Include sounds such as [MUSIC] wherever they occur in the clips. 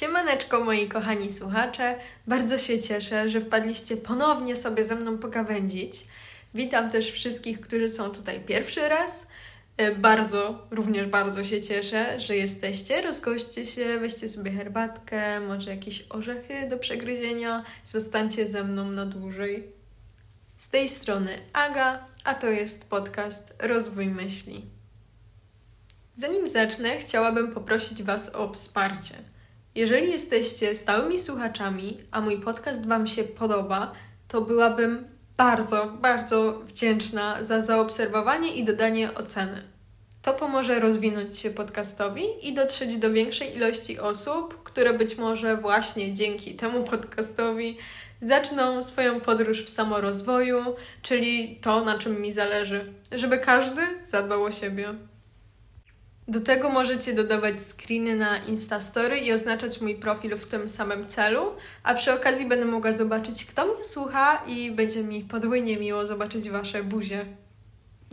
Siemaneczko moi kochani słuchacze, bardzo się cieszę, że wpadliście ponownie sobie ze mną pogawędzić. Witam też wszystkich, którzy są tutaj pierwszy raz. E, bardzo, również bardzo się cieszę, że jesteście. Rozgoście się, weźcie sobie herbatkę, może jakieś orzechy do przegryzienia. Zostańcie ze mną na dłużej. Z tej strony Aga, a to jest podcast Rozwój Myśli. Zanim zacznę, chciałabym poprosić Was o wsparcie. Jeżeli jesteście stałymi słuchaczami, a mój podcast Wam się podoba, to byłabym bardzo, bardzo wdzięczna za zaobserwowanie i dodanie oceny. To pomoże rozwinąć się podcastowi i dotrzeć do większej ilości osób, które być może właśnie dzięki temu podcastowi zaczną swoją podróż w samorozwoju, czyli to, na czym mi zależy, żeby każdy zadbał o siebie. Do tego możecie dodawać screeny na Instastory i oznaczać mój profil w tym samym celu, a przy okazji będę mogła zobaczyć, kto mnie słucha i będzie mi podwójnie miło zobaczyć Wasze buzie.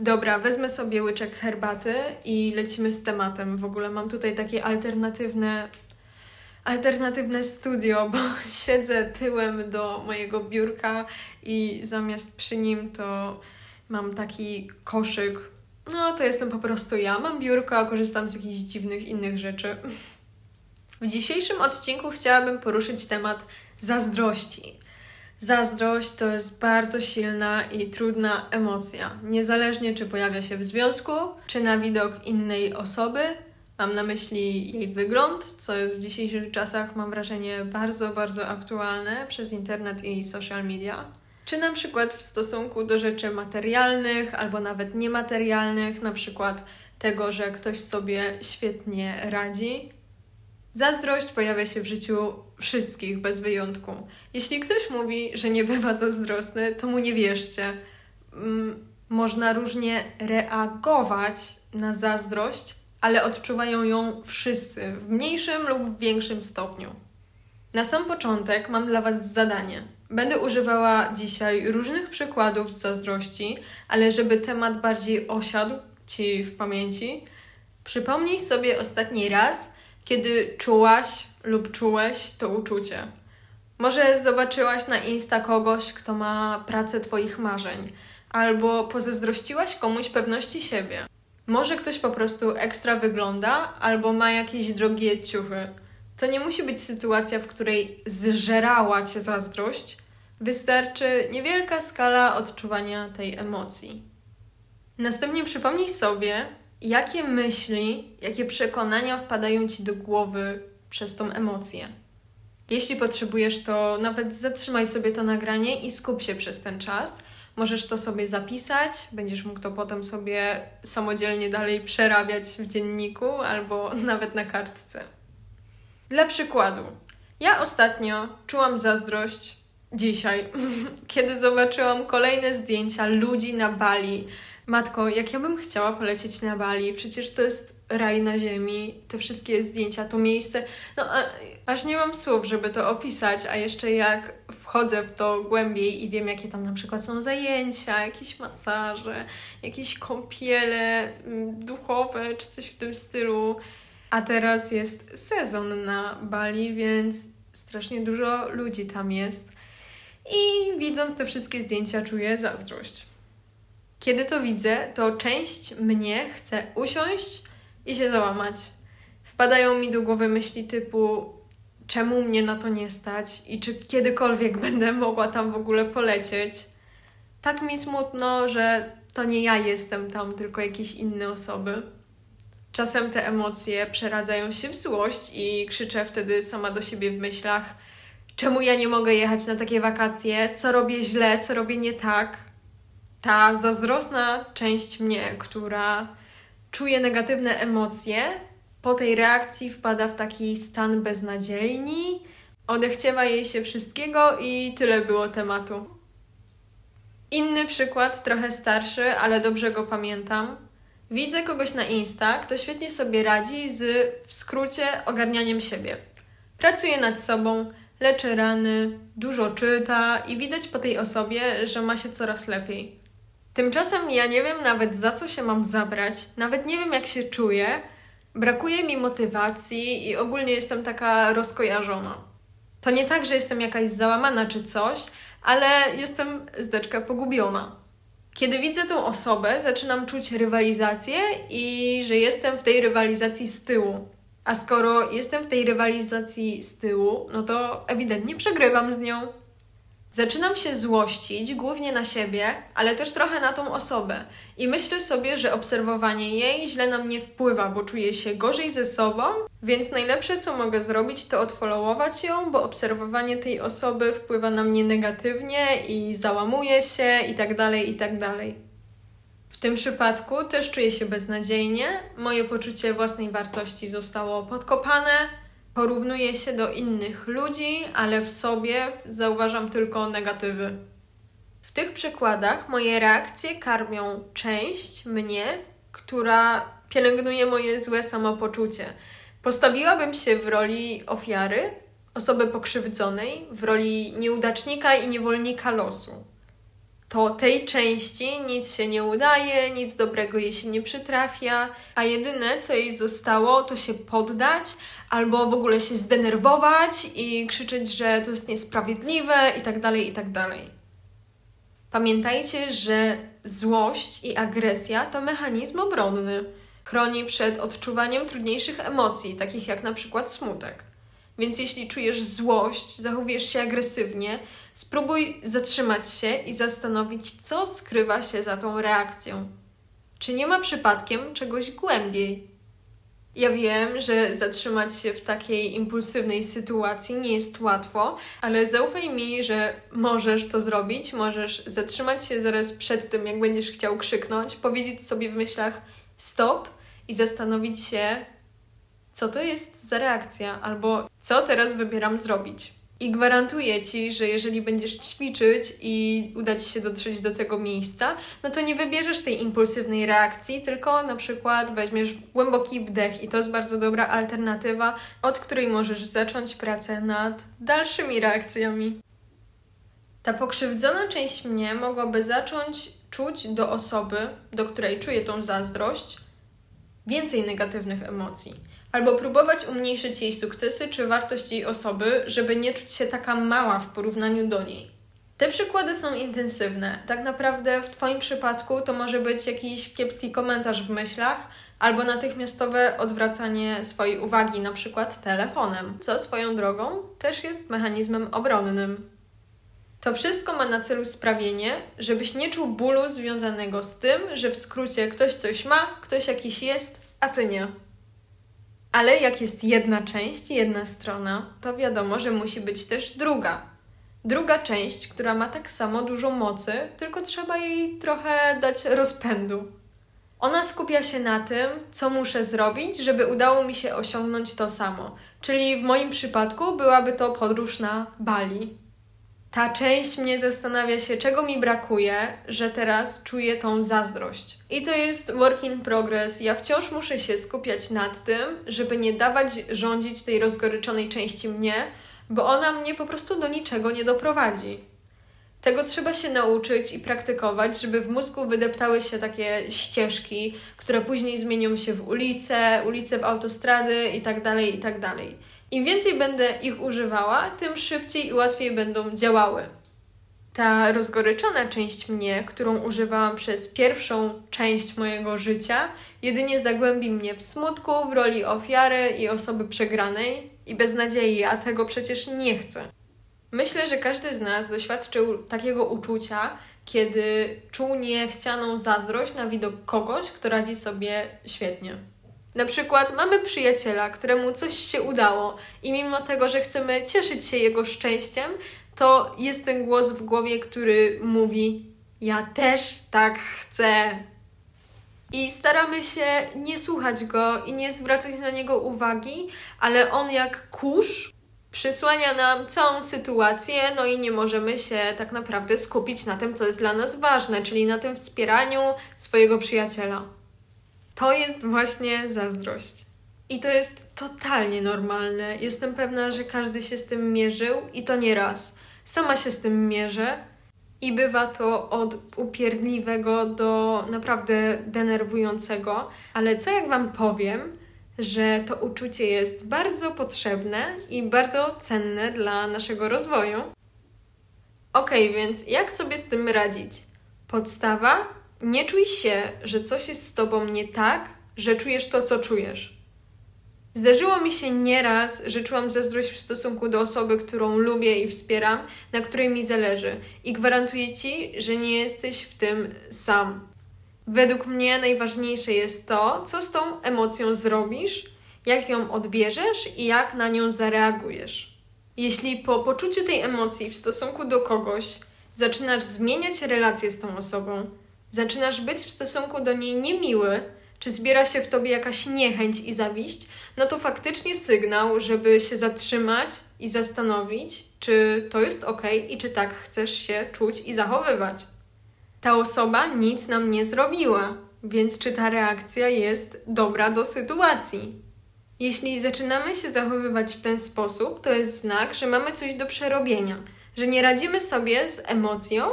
Dobra, wezmę sobie łyczek herbaty i lecimy z tematem. W ogóle mam tutaj takie alternatywne alternatywne studio, bo [LAUGHS] siedzę tyłem do mojego biurka i zamiast przy nim to mam taki koszyk no, to jestem po prostu ja. Mam biurko, a korzystam z jakichś dziwnych innych rzeczy. W dzisiejszym odcinku chciałabym poruszyć temat zazdrości. Zazdrość to jest bardzo silna i trudna emocja. Niezależnie czy pojawia się w związku, czy na widok innej osoby. Mam na myśli jej wygląd, co jest w dzisiejszych czasach, mam wrażenie, bardzo, bardzo aktualne przez internet i social media czy na przykład w stosunku do rzeczy materialnych albo nawet niematerialnych, na przykład tego, że ktoś sobie świetnie radzi. Zazdrość pojawia się w życiu wszystkich bez wyjątku. Jeśli ktoś mówi, że nie bywa zazdrosny, to mu nie wierzcie. Mm, można różnie reagować na zazdrość, ale odczuwają ją wszyscy w mniejszym lub w większym stopniu. Na sam początek mam dla Was zadanie – Będę używała dzisiaj różnych przykładów z zazdrości, ale żeby temat bardziej osiadł Ci w pamięci, przypomnij sobie ostatni raz, kiedy czułaś lub czułeś to uczucie. Może zobaczyłaś na Insta kogoś, kto ma pracę Twoich marzeń, albo pozazdrościłaś komuś pewności siebie. Może ktoś po prostu ekstra wygląda, albo ma jakieś drogie ciuchy. To nie musi być sytuacja, w której zżerała cię zazdrość. Wystarczy niewielka skala odczuwania tej emocji. Następnie przypomnij sobie, jakie myśli, jakie przekonania wpadają ci do głowy przez tą emocję. Jeśli potrzebujesz, to nawet zatrzymaj sobie to nagranie i skup się przez ten czas. Możesz to sobie zapisać, będziesz mógł to potem sobie samodzielnie dalej przerabiać w dzienniku albo [LAUGHS] nawet na kartce. Dla przykładu, ja ostatnio czułam zazdrość dzisiaj, [LAUGHS] kiedy zobaczyłam kolejne zdjęcia ludzi na Bali. Matko, jak ja bym chciała polecieć na Bali, przecież to jest raj na ziemi, te wszystkie zdjęcia, to miejsce. No, aż nie mam słów, żeby to opisać, a jeszcze jak wchodzę w to głębiej i wiem, jakie tam na przykład są zajęcia, jakieś masaże, jakieś kąpiele mm, duchowe czy coś w tym stylu. A teraz jest sezon na Bali, więc strasznie dużo ludzi tam jest. I widząc te wszystkie zdjęcia, czuję zazdrość. Kiedy to widzę, to część mnie chce usiąść i się załamać. Wpadają mi do głowy myśli typu: czemu mnie na to nie stać i czy kiedykolwiek [LAUGHS] będę mogła tam w ogóle polecieć. Tak mi smutno, że to nie ja jestem tam, tylko jakieś inne osoby. Czasem te emocje przeradzają się w złość i krzyczę wtedy sama do siebie w myślach: czemu ja nie mogę jechać na takie wakacje, co robię źle, co robię nie tak. Ta zazdrosna część mnie, która czuje negatywne emocje, po tej reakcji wpada w taki stan beznadziejni, odechciewa jej się wszystkiego i tyle było tematu. Inny przykład, trochę starszy, ale dobrze go pamiętam. Widzę kogoś na Insta, kto świetnie sobie radzi z, w skrócie, ogarnianiem siebie. Pracuje nad sobą, leczy rany, dużo czyta i widać po tej osobie, że ma się coraz lepiej. Tymczasem ja nie wiem nawet za co się mam zabrać, nawet nie wiem jak się czuję, Brakuje mi motywacji i ogólnie jestem taka rozkojarzona. To nie tak, że jestem jakaś załamana czy coś, ale jestem zdeczka pogubiona. Kiedy widzę tą osobę, zaczynam czuć rywalizację i że jestem w tej rywalizacji z tyłu. A skoro jestem w tej rywalizacji z tyłu, no to ewidentnie przegrywam z nią. Zaczynam się złościć głównie na siebie, ale też trochę na tą osobę. I myślę sobie, że obserwowanie jej źle na mnie wpływa, bo czuję się gorzej ze sobą, więc najlepsze co mogę zrobić to odfollowować ją, bo obserwowanie tej osoby wpływa na mnie negatywnie i załamuje się i tak dalej, i tak dalej. W tym przypadku też czuję się beznadziejnie, moje poczucie własnej wartości zostało podkopane, porównuję się do innych ludzi, ale w sobie zauważam tylko negatywy. W tych przykładach moje reakcje karmią część mnie, która pielęgnuje moje złe samopoczucie. Postawiłabym się w roli ofiary, osoby pokrzywdzonej, w roli nieudacznika i niewolnika losu to tej części nic się nie udaje, nic dobrego jej się nie przytrafia, a jedyne co jej zostało to się poddać albo w ogóle się zdenerwować i krzyczeć, że to jest niesprawiedliwe i tak dalej, i tak dalej. Pamiętajcie, że złość i agresja to mechanizm obronny. Chroni przed odczuwaniem trudniejszych emocji, takich jak na przykład smutek. Więc jeśli czujesz złość, zachowujesz się agresywnie, spróbuj zatrzymać się i zastanowić, co skrywa się za tą reakcją. Czy nie ma przypadkiem czegoś głębiej? Ja wiem, że zatrzymać się w takiej impulsywnej sytuacji nie jest łatwo, ale zaufaj mi, że możesz to zrobić. Możesz zatrzymać się zaraz przed tym, jak będziesz chciał krzyknąć, powiedzieć sobie w myślach stop i zastanowić się, co to jest za reakcja, albo co teraz wybieram zrobić. I gwarantuję ci, że jeżeli będziesz ćwiczyć i uda ci się dotrzeć do tego miejsca, no to nie wybierzesz tej impulsywnej reakcji, tylko na przykład weźmiesz głęboki wdech i to jest bardzo dobra alternatywa, od której możesz zacząć pracę nad dalszymi reakcjami. Ta pokrzywdzona część mnie mogłaby zacząć czuć do osoby, do której czuję tą zazdrość, więcej negatywnych emocji albo próbować umniejszyć jej sukcesy czy wartość jej osoby, żeby nie czuć się taka mała w porównaniu do niej. Te przykłady są intensywne. Tak naprawdę w Twoim przypadku to może być jakiś kiepski komentarz w myślach, albo natychmiastowe odwracanie swojej uwagi, na przykład telefonem, co swoją drogą też jest mechanizmem obronnym. To wszystko ma na celu sprawienie, żebyś nie czuł bólu związanego z tym, że w skrócie ktoś coś ma, ktoś jakiś jest, a ty nie. Ale jak jest jedna część, jedna strona, to wiadomo, że musi być też druga. Druga część, która ma tak samo dużo mocy, tylko trzeba jej trochę dać rozpędu. Ona skupia się na tym, co muszę zrobić, żeby udało mi się osiągnąć to samo. Czyli w moim przypadku byłaby to podróż na Bali ta część mnie zastanawia się, czego mi brakuje, że teraz czuję tą zazdrość. I to jest work in progress. Ja wciąż muszę się skupiać nad tym, żeby nie dawać rządzić tej rozgoryczonej części mnie, bo ona mnie po prostu do niczego nie doprowadzi. Tego trzeba się nauczyć i praktykować, żeby w mózgu wydeptały się takie ścieżki, które później zmienią się w ulice, ulice w autostrady itd., tak itd. Im więcej będę ich używała, tym szybciej i łatwiej będą działały. Ta rozgoryczona część mnie, którą używałam przez pierwszą część mojego życia, jedynie zagłębi mnie w smutku, w roli ofiary i osoby przegranej i beznadziei, a tego przecież nie chcę. Myślę, że każdy z nas doświadczył takiego uczucia, kiedy czuł niechcianą zazdrość na widok kogoś, kto radzi sobie świetnie. Na przykład mamy przyjaciela, któremu coś się udało i mimo tego, że chcemy cieszyć się jego szczęściem, to jest ten głos w głowie, który mówi: Ja też tak chcę. I staramy się nie słuchać go i nie zwracać na niego uwagi, ale on jak kurz przysłania nam całą sytuację, no i nie możemy się tak naprawdę skupić na tym, co jest dla nas ważne, czyli na tym wspieraniu swojego przyjaciela. To jest właśnie zazdrość. I to jest totalnie normalne. Jestem pewna, że każdy się z tym mierzył i to nie raz. Sama się z tym mierzę i bywa to od upierdliwego do naprawdę denerwującego. Ale co jak Wam powiem, że to uczucie jest bardzo potrzebne i bardzo cenne dla naszego rozwoju. Ok, więc jak sobie z tym radzić? Podstawa: nie czuj się, że coś jest z tobą nie tak, że czujesz to, co czujesz. Zdarzyło mi się nieraz, że czułam zazdrość w stosunku do osoby, którą lubię i wspieram, na której mi zależy, i gwarantuję ci, że nie jesteś w tym sam. Według mnie najważniejsze jest to, co z tą emocją zrobisz, jak ją odbierzesz i jak na nią zareagujesz. Jeśli po poczuciu tej emocji w stosunku do kogoś zaczynasz zmieniać relacje z tą osobą, zaczynasz być w stosunku do niej niemiły, czy zbiera się w tobie jakaś niechęć i zawiść, no to faktycznie sygnał, żeby się zatrzymać i zastanowić, czy to jest ok i czy tak chcesz się czuć i zachowywać. Ta osoba nic nam nie zrobiła, więc czy ta reakcja jest dobra do sytuacji? Jeśli zaczynamy się zachowywać w ten sposób, to jest znak, że mamy coś do przerobienia, że nie radzimy sobie z emocją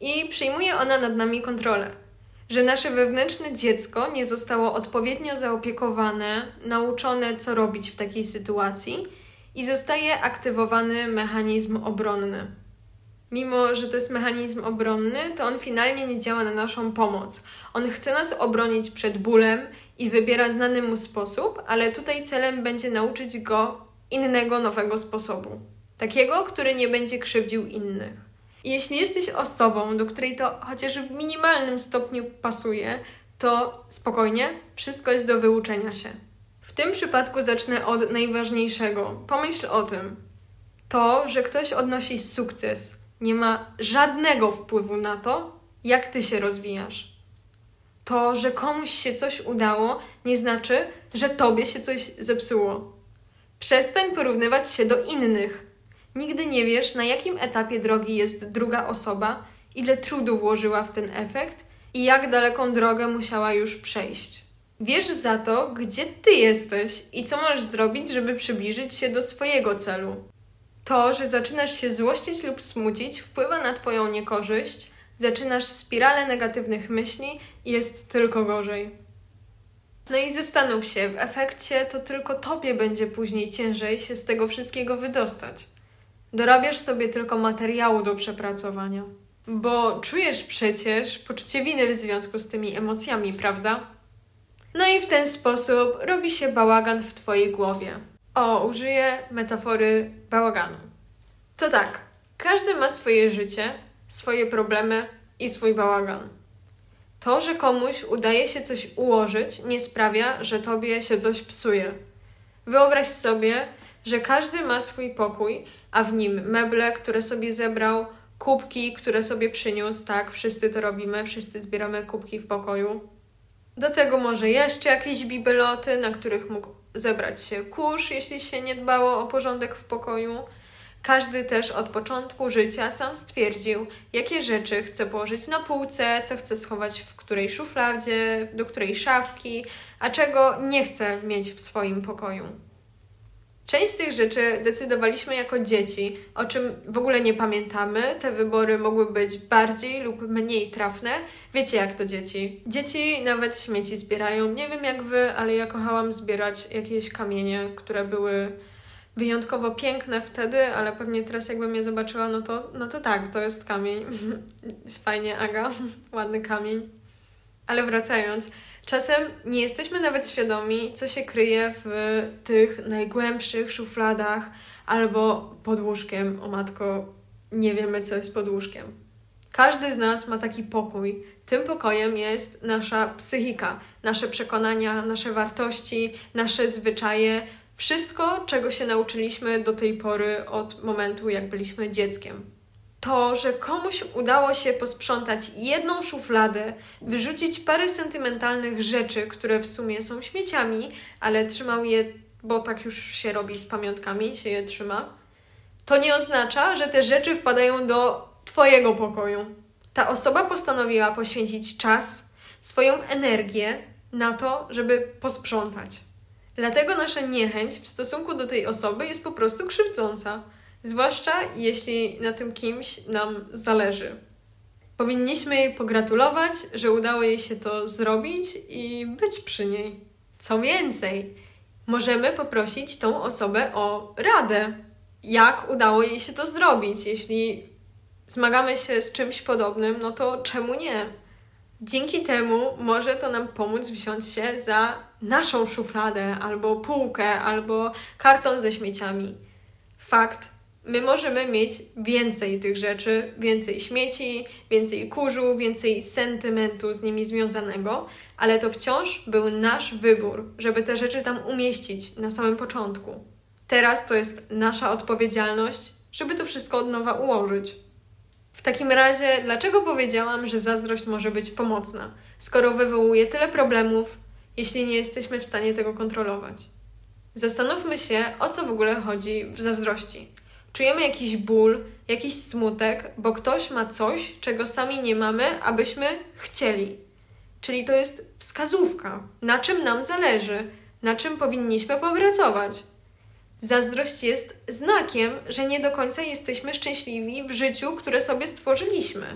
i przyjmuje ona nad nami kontrolę że nasze wewnętrzne dziecko nie zostało odpowiednio zaopiekowane, nauczone, co robić w takiej sytuacji i zostaje aktywowany mechanizm obronny. Mimo, że to jest mechanizm obronny, to on finalnie nie działa na naszą pomoc. On chce nas obronić przed bólem i wybiera znany mu sposób, ale tutaj celem będzie nauczyć go innego, nowego sposobu. Takiego, który nie będzie krzywdził innych. Jeśli jesteś osobą, do której to chociaż w minimalnym stopniu pasuje, to spokojnie, wszystko jest do wyuczenia się. W tym przypadku zacznę od najważniejszego. Pomyśl o tym. To, że ktoś odnosi sukces, nie ma żadnego wpływu na to, jak ty się rozwijasz. To, że komuś się coś udało, nie znaczy, że tobie się coś zepsuło. Przestań porównywać się do innych Nigdy nie wiesz, na jakim etapie drogi jest druga osoba, ile trudu włożyła w ten efekt i jak daleką drogę musiała już przejść. Wiesz za to, gdzie ty jesteś i co możesz zrobić, żeby przybliżyć się do swojego celu. To, że zaczynasz się złościć lub smucić, wpływa na Twoją niekorzyść, zaczynasz spiralę negatywnych myśli i jest tylko gorzej. No i zastanów się, w efekcie to tylko Tobie będzie później ciężej się z tego wszystkiego wydostać. Dorabiasz sobie tylko materiału do przepracowania. Bo czujesz przecież poczucie winy w związku z tymi emocjami, prawda? No i w ten sposób robi się bałagan w Twojej głowie. O, użyję metafory bałaganu. To tak, każdy ma swoje życie, swoje problemy i swój bałagan. To, że komuś udaje się coś ułożyć, nie sprawia, że tobie się coś psuje. Wyobraź sobie, że każdy ma swój pokój a w nim meble, które sobie zebrał, kubki, które sobie przyniósł, tak, wszyscy to robimy, wszyscy zbieramy kubki w pokoju. Do tego może jeszcze jakieś bibeloty, na których mógł zebrać się kurz, jeśli się nie dbało o porządek w pokoju. Każdy też od początku życia sam stwierdził, jakie rzeczy chce położyć na półce, co chce schować w której szufladzie, do której szafki, a czego nie chce mieć w swoim pokoju. Część z tych rzeczy decydowaliśmy jako dzieci, o czym w ogóle nie pamiętamy. Te wybory mogły być bardziej lub mniej trafne. Wiecie, jak to dzieci. Dzieci nawet śmieci zbierają. Nie wiem jak wy, ale ja kochałam zbierać jakieś kamienie, które były wyjątkowo piękne wtedy, ale pewnie teraz jakbym je zobaczyła, no to, no to tak, to jest kamień. [LAUGHS] Fajnie, Aga, [LAUGHS] ładny kamień. Ale wracając, Czasem nie jesteśmy nawet świadomi, co się kryje w tych najgłębszych szufladach albo pod łóżkiem. O matko, nie wiemy, co jest pod łóżkiem. Każdy z nas ma taki pokój. Tym pokojem jest nasza psychika, nasze przekonania, nasze wartości, nasze zwyczaje, wszystko, czego się nauczyliśmy do tej pory od momentu, jak byliśmy dzieckiem to, że komuś udało się posprzątać jedną szufladę, wyrzucić parę sentymentalnych rzeczy, które w sumie są śmieciami, ale trzymał je, bo tak już się robi z pamiątkami, się je trzyma, to nie oznacza, że te rzeczy wpadają do Twojego pokoju. Ta osoba postanowiła poświęcić czas, swoją energię na to, żeby posprzątać. Dlatego nasza niechęć w stosunku do tej osoby jest po prostu krzywdząca. Zwłaszcza jeśli na tym kimś nam zależy. Powinniśmy jej pogratulować, że udało jej się to zrobić i być przy niej. Co więcej, możemy poprosić tą osobę o radę, jak udało jej się to zrobić. Jeśli zmagamy się z czymś podobnym, no to czemu nie? Dzięki temu może to nam pomóc wziąć się za naszą szufladę, albo półkę, albo karton ze śmieciami. Fakt, my możemy mieć więcej tych rzeczy, więcej śmieci, więcej kurzu, więcej sentymentu z nimi związanego, ale to wciąż był nasz wybór, żeby te rzeczy tam umieścić na samym początku. Teraz to jest nasza odpowiedzialność, żeby to wszystko od nowa ułożyć. W takim razie, dlaczego powiedziałam, że zazdrość może być pomocna, skoro wywołuje tyle problemów, jeśli nie jesteśmy w stanie tego kontrolować? Zastanówmy się, o co w ogóle chodzi w zazdrości. Czujemy jakiś ból, jakiś smutek, bo ktoś ma coś, czego sami nie mamy, abyśmy chcieli. Czyli to jest wskazówka, na czym nam zależy, na czym powinniśmy popracować. Zazdrość jest znakiem, że nie do końca jesteśmy szczęśliwi w życiu, które sobie stworzyliśmy.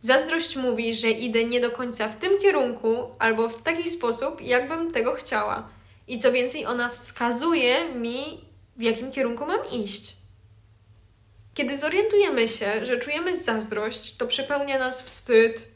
Zazdrość mówi, że idę nie do końca w tym kierunku albo w taki sposób, jakbym tego chciała. I co więcej, ona wskazuje mi, w jakim kierunku mam iść. Kiedy zorientujemy się, że czujemy zazdrość, to przepełnia nas wstyd.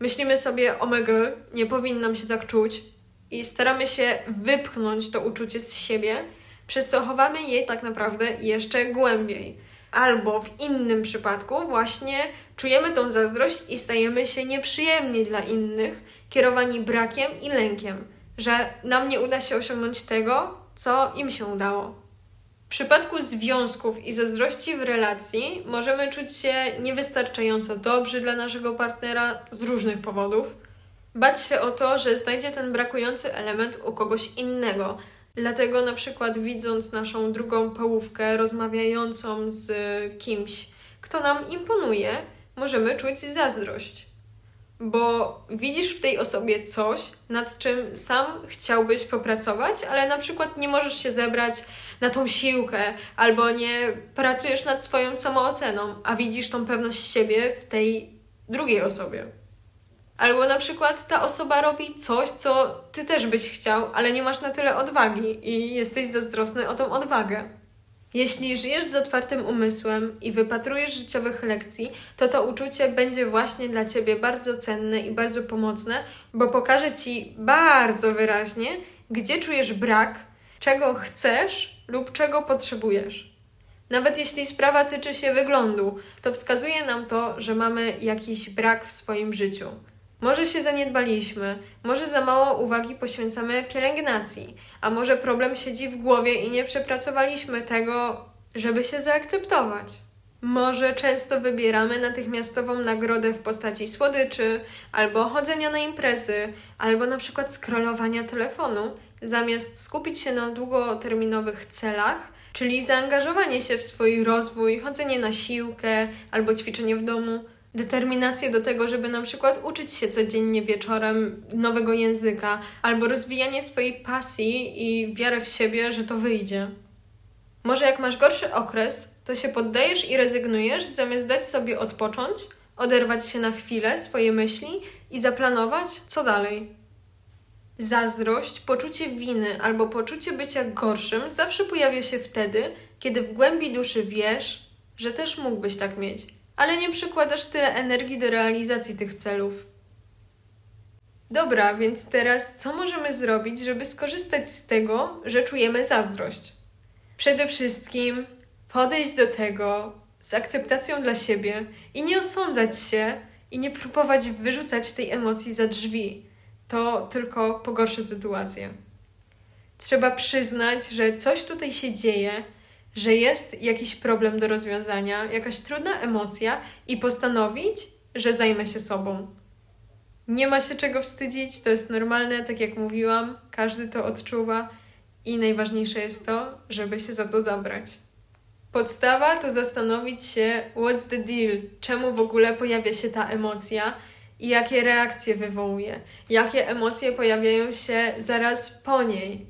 Myślimy sobie, omega, nie powinnam się tak czuć, i staramy się wypchnąć to uczucie z siebie przez co chowamy je tak naprawdę jeszcze głębiej. Albo w innym przypadku właśnie czujemy tą zazdrość i stajemy się nieprzyjemni dla innych, kierowani brakiem i lękiem, że nam nie uda się osiągnąć tego, co im się udało. W przypadku związków i zazdrości w relacji możemy czuć się niewystarczająco dobrzy dla naszego partnera z różnych powodów. Bać się o to, że znajdzie ten brakujący element u kogoś innego, Dlatego na przykład widząc naszą drugą połówkę rozmawiającą z kimś, kto nam imponuje, możemy czuć zazdrość. Bo widzisz w tej osobie coś, nad czym sam chciałbyś popracować, ale na przykład nie możesz się zebrać na tą siłkę, albo nie pracujesz nad swoją samooceną, a widzisz tą pewność siebie w tej drugiej osobie. Albo na przykład ta osoba robi coś, co ty też byś chciał, ale nie masz na tyle odwagi i jesteś zazdrosny o tą odwagę. Jeśli żyjesz z otwartym umysłem i wypatrujesz życiowych lekcji, to to uczucie będzie właśnie dla ciebie bardzo cenne i bardzo pomocne, bo pokaże ci bardzo wyraźnie, gdzie czujesz brak, czego chcesz lub czego potrzebujesz. Nawet jeśli sprawa tyczy się wyglądu, to wskazuje nam to, że mamy jakiś brak w swoim życiu. Może się zaniedbaliśmy, może za mało uwagi poświęcamy pielęgnacji, a może problem siedzi w głowie i nie przepracowaliśmy tego, żeby się zaakceptować. Może często wybieramy natychmiastową nagrodę w postaci słodyczy, albo chodzenia na imprezy, albo na przykład scrollowania telefonu, zamiast skupić się na długoterminowych celach, czyli zaangażowanie się w swój rozwój, chodzenie na siłkę albo ćwiczenie w domu determinację do tego, żeby na przykład uczyć się codziennie wieczorem nowego języka, albo rozwijanie swojej pasji i wiarę w siebie, że to wyjdzie. Może jak masz gorszy okres, to się poddajesz i rezygnujesz, zamiast dać sobie odpocząć, oderwać się na chwilę swoje myśli i zaplanować, co dalej. Zazdrość, poczucie winy albo poczucie bycia gorszym zawsze pojawia się wtedy, kiedy w głębi duszy wiesz, że też mógłbyś tak mieć ale nie przykładasz tyle energii do realizacji tych celów. Dobra, więc teraz co możemy zrobić, żeby skorzystać z tego, że czujemy zazdrość? Przede wszystkim podejść do tego z akceptacją dla siebie i nie osądzać się i nie próbować wyrzucać tej emocji za drzwi. To tylko pogorszy sytuację. Trzeba przyznać, że coś tutaj się dzieje, że jest jakiś problem do rozwiązania, jakaś trudna emocja i postanowić, że zajmę się sobą. Nie ma się czego wstydzić, to jest normalne, tak jak mówiłam, każdy to odczuwa i najważniejsze jest to, żeby się za to zabrać. Podstawa to zastanowić się, what's the deal, czemu w ogóle pojawia się ta emocja i jakie reakcje wywołuje, jakie emocje pojawiają się zaraz po niej.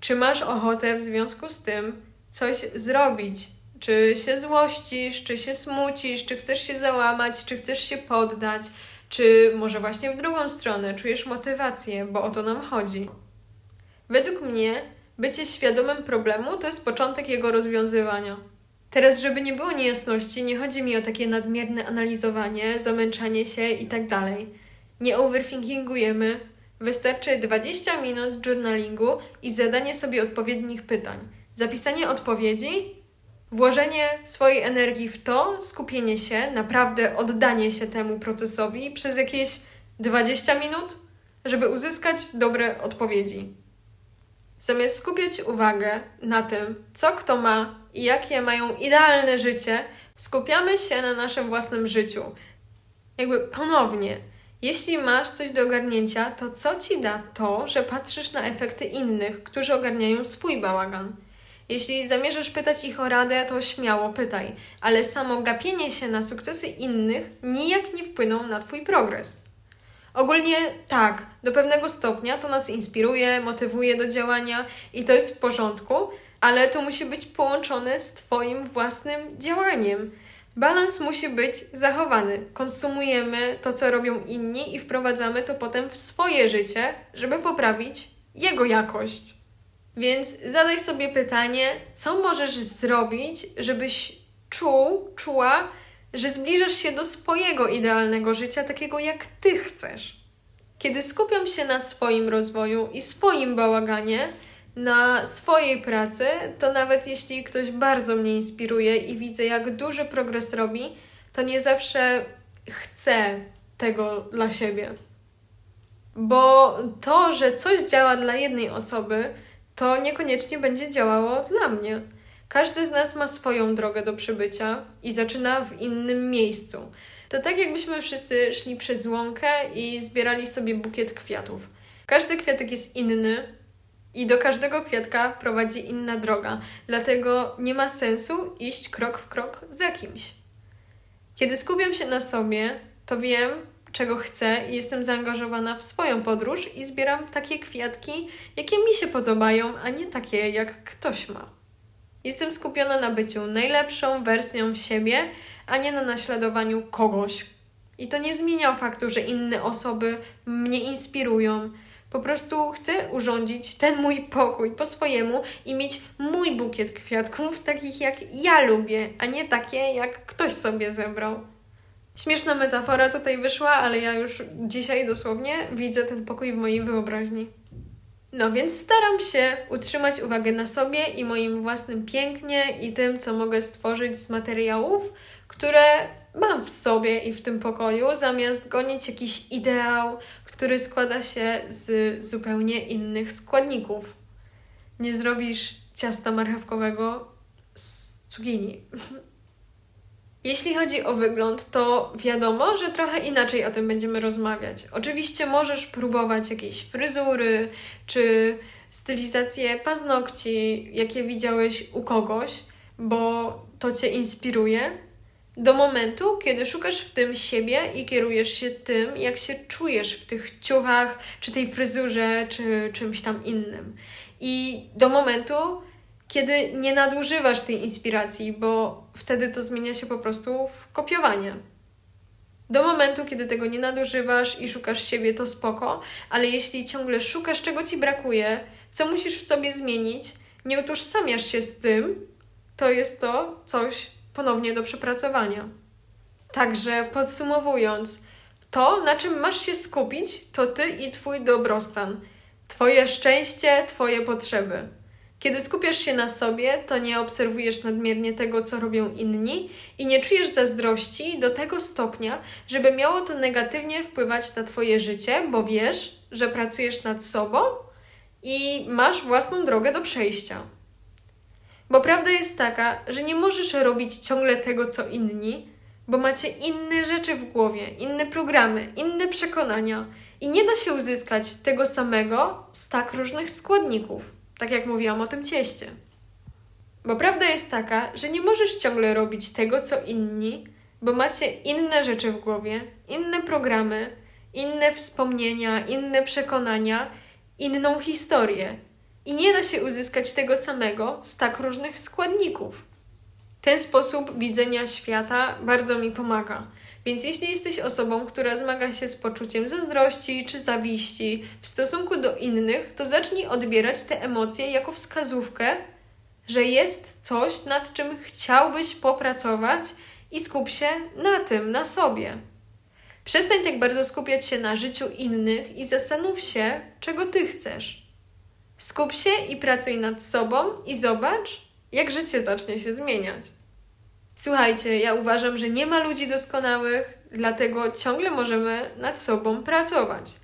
Czy masz ochotę w związku z tym coś zrobić. Czy się złościsz, czy się smucisz, czy chcesz się załamać, czy chcesz się poddać, czy może właśnie w drugą stronę czujesz motywację, bo o to nam chodzi. Według mnie bycie świadomym problemu to jest początek jego rozwiązywania. Teraz, żeby nie było niejasności, nie chodzi mi o takie nadmierne analizowanie, zamęczanie się i tak. Nie overthinkingujemy. Wystarczy 20 minut journalingu i zadanie sobie odpowiednich pytań. Zapisanie odpowiedzi, włożenie swojej energii w to, skupienie się, naprawdę oddanie się temu procesowi przez jakieś 20 minut, żeby uzyskać dobre odpowiedzi. Zamiast skupiać uwagę na tym, co kto ma i jakie mają idealne życie, skupiamy się na naszym własnym życiu. Jakby ponownie, jeśli masz coś do ogarnięcia, to co ci da to, że patrzysz na efekty innych, którzy ogarniają swój bałagan? Jeśli zamierzasz pytać ich o radę, to śmiało pytaj, ale samo gapienie się na sukcesy innych nijak nie wpłyną na Twój progres. Ogólnie tak, do pewnego stopnia to nas inspiruje, motywuje do działania i to jest w porządku, ale to musi być połączone z Twoim własnym działaniem. Balans musi być zachowany. Konsumujemy to, co robią inni i wprowadzamy to potem w swoje życie, żeby poprawić jego jakość. Więc zadaj sobie pytanie, co możesz zrobić, żebyś czuł, czuła, że zbliżasz się do swojego idealnego życia, takiego jak ty chcesz. Kiedy skupiam się na swoim rozwoju i swoim bałaganie, na swojej pracy, to nawet jeśli ktoś bardzo mnie inspiruje i widzę, jak duży progres robi, to nie zawsze chcę tego dla siebie. Bo to, że coś działa dla jednej osoby, to niekoniecznie będzie działało dla mnie. Każdy z nas ma swoją drogę do przybycia i zaczyna w innym miejscu. To tak jakbyśmy wszyscy szli przez łąkę i zbierali sobie bukiet kwiatów. Każdy kwiatek jest inny i do każdego kwiatka prowadzi inna droga, dlatego nie ma sensu iść krok w krok za kimś. Kiedy skupiam się na sobie, to wiem, czego chcę i jestem zaangażowana w swoją podróż i zbieram takie kwiatki, jakie mi się podobają, a nie takie, jak ktoś ma. Jestem skupiona na byciu najlepszą wersją siebie, a nie na naśladowaniu kogoś. I to nie zmienia faktu, że inne osoby mnie inspirują. Po prostu chcę urządzić ten mój pokój po swojemu i mieć mój bukiet kwiatków, takich jak ja lubię, a nie takie, jak ktoś sobie zebrał. Śmieszna metafora tutaj wyszła, ale ja już dzisiaj dosłownie widzę ten pokój w mojej wyobraźni. No więc staram się utrzymać uwagę na sobie i moim własnym pięknie i tym, co mogę stworzyć z materiałów, które mam w sobie i w tym pokoju, zamiast gonić jakiś ideał, który składa się z zupełnie innych składników. Nie zrobisz ciasta marchewkowego z cukinii. [LAUGHS] Jeśli chodzi o wygląd, to wiadomo, że trochę inaczej o tym będziemy rozmawiać. Oczywiście możesz próbować jakieś fryzury czy stylizację paznokci, jakie widziałeś u kogoś, bo to cię inspiruje. Do momentu, kiedy szukasz w tym siebie i kierujesz się tym, jak się czujesz w tych ciuchach, czy tej fryzurze, czy czymś tam innym. I do momentu, kiedy nie nadużywasz tej inspiracji, bo wtedy to zmienia się po prostu w kopiowanie. Do momentu, kiedy tego nie nadużywasz i szukasz siebie, to spoko, ale jeśli ciągle szukasz, czego ci brakuje, co musisz w sobie zmienić, nie utożsamiasz się z tym, to jest to coś ponownie do przepracowania. Także podsumowując, to, na czym masz się skupić, to ty i twój dobrostan, twoje szczęście, twoje potrzeby. Kiedy skupiasz się na sobie, to nie obserwujesz nadmiernie tego, co robią inni i nie czujesz zazdrości do tego stopnia, żeby miało to negatywnie wpływać na Twoje życie, bo wiesz, że pracujesz nad sobą i masz własną drogę do przejścia. Bo prawda jest taka, że nie możesz robić ciągle tego, co inni, bo macie inne rzeczy w głowie, inne programy, inne przekonania i nie da się uzyskać tego samego z tak różnych składników tak jak mówiłam o tym cieście. Bo prawda jest taka, że nie możesz ciągle robić tego, co inni, bo macie inne rzeczy w głowie, inne programy, inne wspomnienia, inne przekonania, inną historię. I nie da się uzyskać tego samego z tak różnych składników. Ten sposób widzenia świata bardzo mi pomaga. Więc jeśli jesteś osobą, która zmaga się z poczuciem zazdrości czy zawiści w stosunku do innych, to zacznij odbierać te emocje jako wskazówkę, że jest coś, nad czym chciałbyś popracować i skup się na tym, na sobie. Przestań tak bardzo skupiać się na życiu innych i zastanów się, czego ty chcesz. Skup się i pracuj nad sobą i zobacz, jak życie zacznie się zmieniać. Słuchajcie, ja uważam, że nie ma ludzi doskonałych, dlatego ciągle możemy nad sobą pracować.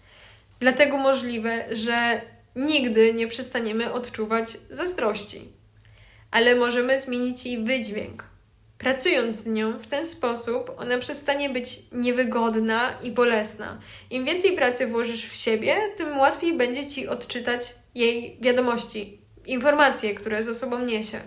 Dlatego możliwe, że nigdy nie przestaniemy odczuwać zazdrości. Ale możemy zmienić jej wydźwięk. Pracując z nią w ten sposób, ona przestanie być niewygodna i bolesna. Im więcej pracy włożysz w siebie, tym łatwiej będzie ci odczytać jej wiadomości, informacje, które ze sobą niesie.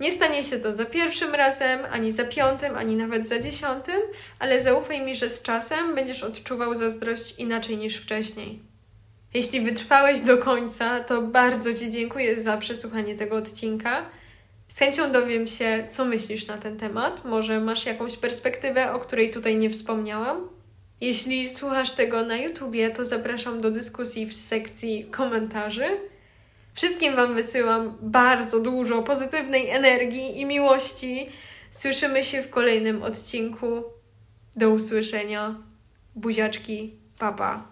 Nie stanie się to za pierwszym razem, ani za piątym, ani nawet za dziesiątym, ale zaufaj mi, że z czasem będziesz odczuwał zazdrość inaczej niż wcześniej. Jeśli wytrwałeś do końca, to bardzo Ci dziękuję za przesłuchanie tego odcinka. Z chęcią dowiem się, co myślisz na ten temat. Może masz jakąś perspektywę, o której tutaj nie wspomniałam. Jeśli słuchasz tego na YouTubie, to zapraszam do dyskusji w sekcji komentarzy. Wszystkim Wam wysyłam bardzo dużo pozytywnej energii i miłości. Słyszymy się w kolejnym odcinku. Do usłyszenia. Buziaczki, papa.